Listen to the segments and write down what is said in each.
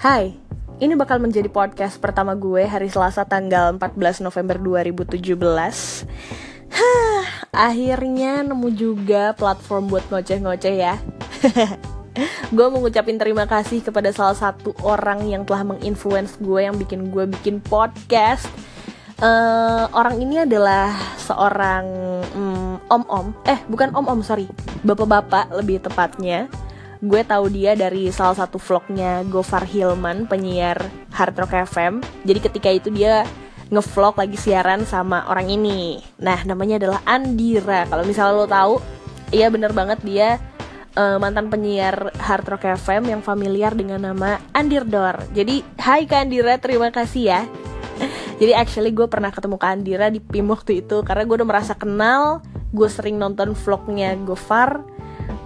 Hai, ini bakal menjadi podcast pertama gue hari Selasa tanggal 14 November 2017 Hah, akhirnya nemu juga platform buat ngoceh-ngoceh ya. Gue mau ngucapin terima kasih kepada salah satu orang yang telah menginfluence gue yang bikin gue bikin podcast. Uh, Orang ini adalah seorang om om-om. Eh bukan om-om sorry. Bapak-bapak lebih tepatnya gue tahu dia dari salah satu vlognya Gofar Hilman penyiar Hard Rock FM jadi ketika itu dia ngevlog lagi siaran sama orang ini. Nah namanya adalah Andira. Kalau misalnya lo tahu iya bener banget dia uh, mantan penyiar Hard Rock FM yang familiar dengan nama Andirdor. Jadi hai Kak Andira terima kasih ya. Jadi actually gue pernah ketemu Kak Andira di PIM waktu itu karena gue udah merasa kenal gue sering nonton vlognya Gofar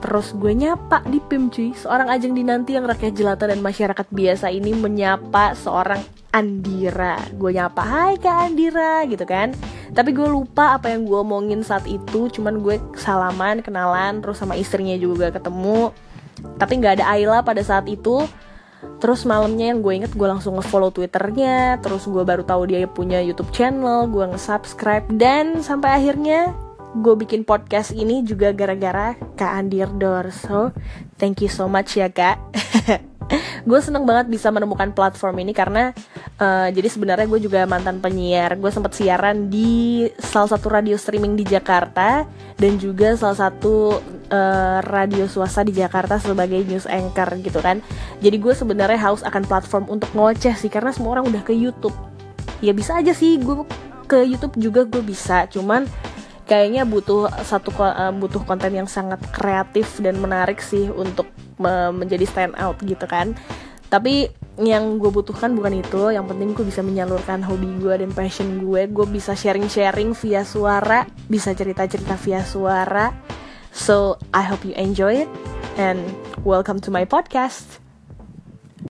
Terus gue nyapa di PIM cuy. Seorang ajeng dinanti yang rakyat jelata dan masyarakat biasa ini menyapa seorang Andira. Gue nyapa, hai kak Andira gitu kan. Tapi gue lupa apa yang gue omongin saat itu. Cuman gue salaman, kenalan Terus sama istrinya juga ketemu. Tapi gak ada Ayla pada saat itu. Terus malamnya yang gue inget gue langsung nge-follow twitternya. Terus gue baru tahu dia punya YouTube channel Gue nge-subscribe. Dan sampai akhirnya gue bikin podcast ini juga gara-gara Kak Andir Dor So, thank you so much ya Kak. Gue seneng banget bisa menemukan platform ini karena uh, jadi sebenarnya gue juga mantan penyiar. Gue sempat siaran di salah satu radio streaming di Jakarta dan juga salah satu uh, radio swasta di Jakarta sebagai news anchor gitu kan. Jadi gue sebenarnya haus akan platform untuk ngoceh sih karena semua orang udah ke YouTube. Ya bisa aja sih gue ke YouTube juga gue bisa. Cuman kayaknya butuh satu uh, butuh konten yang sangat kreatif dan menarik sih untuk me menjadi stand out gitu kan. Tapi yang gue butuhkan bukan itu yang penting gue bisa menyalurkan hobi gue dan passion gue. Gue bisa sharing-sharing via suara bisa cerita-cerita via suara. So I hope you enjoy it and welcome to my podcast